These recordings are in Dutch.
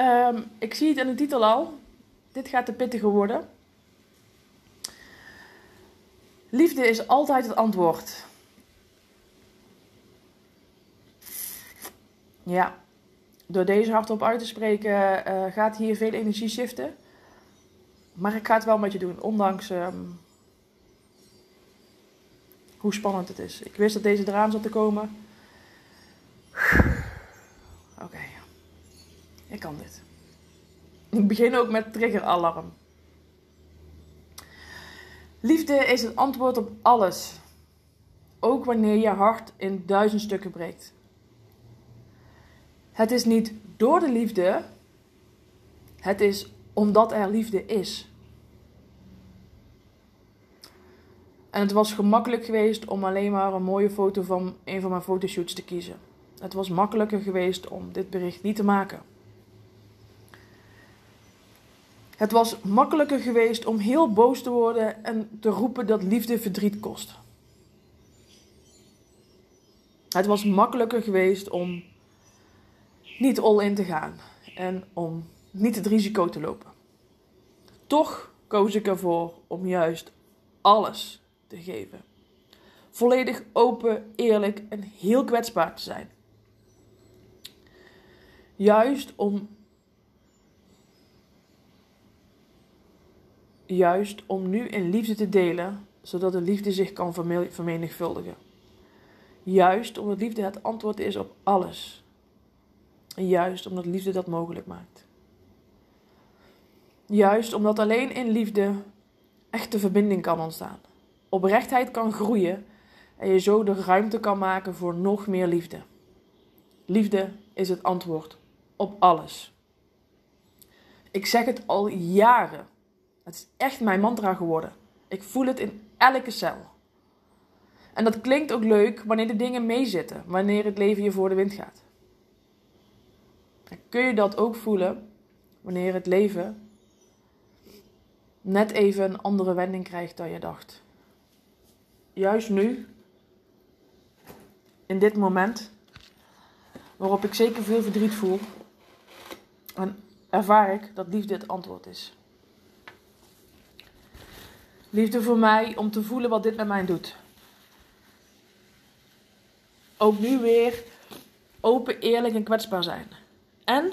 Um, ik zie het in de titel al. Dit gaat de pittige worden. Liefde is altijd het antwoord. Ja, door deze hardop uit te spreken uh, gaat hier veel energie shiften. Maar ik ga het wel met je doen, ondanks um, hoe spannend het is. Ik wist dat deze eraan zat te komen. Ik kan dit. Ik begin ook met triggeralarm. Liefde is het antwoord op alles. Ook wanneer je hart in duizend stukken breekt. Het is niet door de liefde, het is omdat er liefde is. En het was gemakkelijk geweest om alleen maar een mooie foto van een van mijn fotoshoots te kiezen. Het was makkelijker geweest om dit bericht niet te maken. Het was makkelijker geweest om heel boos te worden en te roepen dat liefde verdriet kost. Het was makkelijker geweest om niet all in te gaan en om niet het risico te lopen. Toch koos ik ervoor om juist alles te geven. Volledig open, eerlijk en heel kwetsbaar te zijn. Juist om juist om nu in liefde te delen, zodat de liefde zich kan vermenigvuldigen. Juist omdat liefde het antwoord is op alles. Juist omdat liefde dat mogelijk maakt. Juist omdat alleen in liefde echte verbinding kan ontstaan. Oprechtheid kan groeien en je zo de ruimte kan maken voor nog meer liefde. Liefde is het antwoord op alles. Ik zeg het al jaren. Het is echt mijn mantra geworden. Ik voel het in elke cel. En dat klinkt ook leuk wanneer de dingen meezitten, wanneer het leven je voor de wind gaat. kun je dat ook voelen wanneer het leven net even een andere wending krijgt dan je dacht. Juist nu, in dit moment, waarop ik zeker veel verdriet voel, ervaar ik dat liefde het antwoord is. Liefde voor mij om te voelen wat dit met mij doet. Ook nu weer open, eerlijk en kwetsbaar zijn. En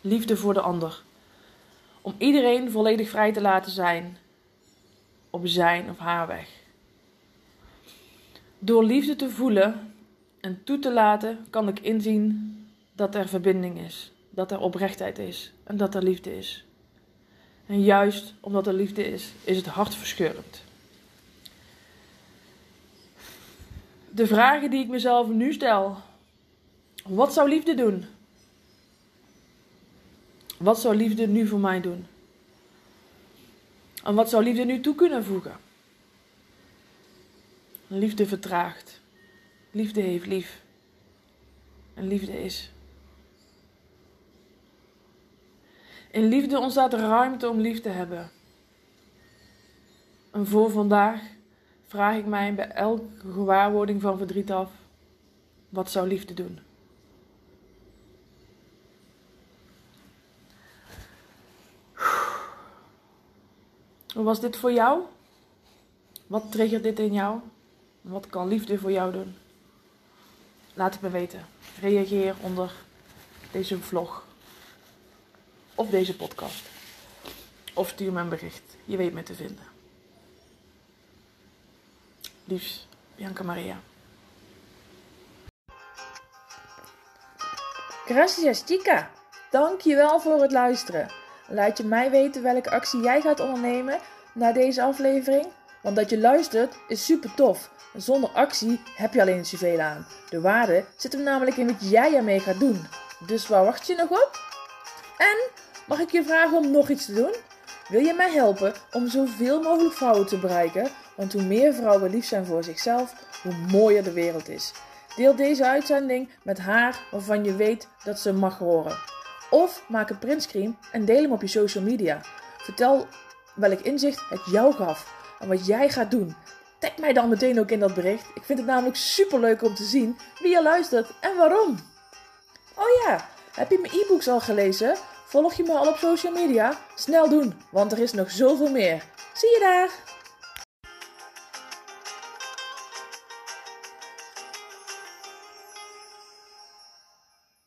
liefde voor de ander. Om iedereen volledig vrij te laten zijn op zijn of haar weg. Door liefde te voelen en toe te laten, kan ik inzien dat er verbinding is, dat er oprechtheid is en dat er liefde is. En juist omdat er liefde is, is het hartverscheurend. De vragen die ik mezelf nu stel. Wat zou liefde doen? Wat zou liefde nu voor mij doen? En wat zou liefde nu toe kunnen voegen? Liefde vertraagt. Liefde heeft lief. En liefde is. In liefde ontstaat ruimte om lief te hebben. En voor vandaag vraag ik mij bij elke gewaarwording van verdriet af: wat zou liefde doen? Hoe was dit voor jou? Wat triggert dit in jou? Wat kan liefde voor jou doen? Laat het me weten. Reageer onder deze vlog of deze podcast. Of stuur me een bericht. Je weet me te vinden. Liefs, Bianca Maria. Gracias chica. Dankjewel voor het luisteren. Laat je mij weten welke actie jij gaat ondernemen na deze aflevering. Want dat je luistert is super tof. Zonder actie heb je alleen zoveel aan. De waarde zit hem namelijk in wat jij ermee gaat doen. Dus waar wacht je nog op? En mag ik je vragen om nog iets te doen? Wil je mij helpen om zoveel mogelijk vrouwen te bereiken? Want hoe meer vrouwen lief zijn voor zichzelf, hoe mooier de wereld is. Deel deze uitzending met haar waarvan je weet dat ze mag horen. Of maak een printscreen en deel hem op je social media. Vertel welk inzicht het jou gaf en wat jij gaat doen. Tag mij dan meteen ook in dat bericht. Ik vind het namelijk super leuk om te zien wie je luistert en waarom. Oh ja, heb je mijn e-books al gelezen? Volg je me al op social media? Snel doen, want er is nog zoveel meer. Zie je daar!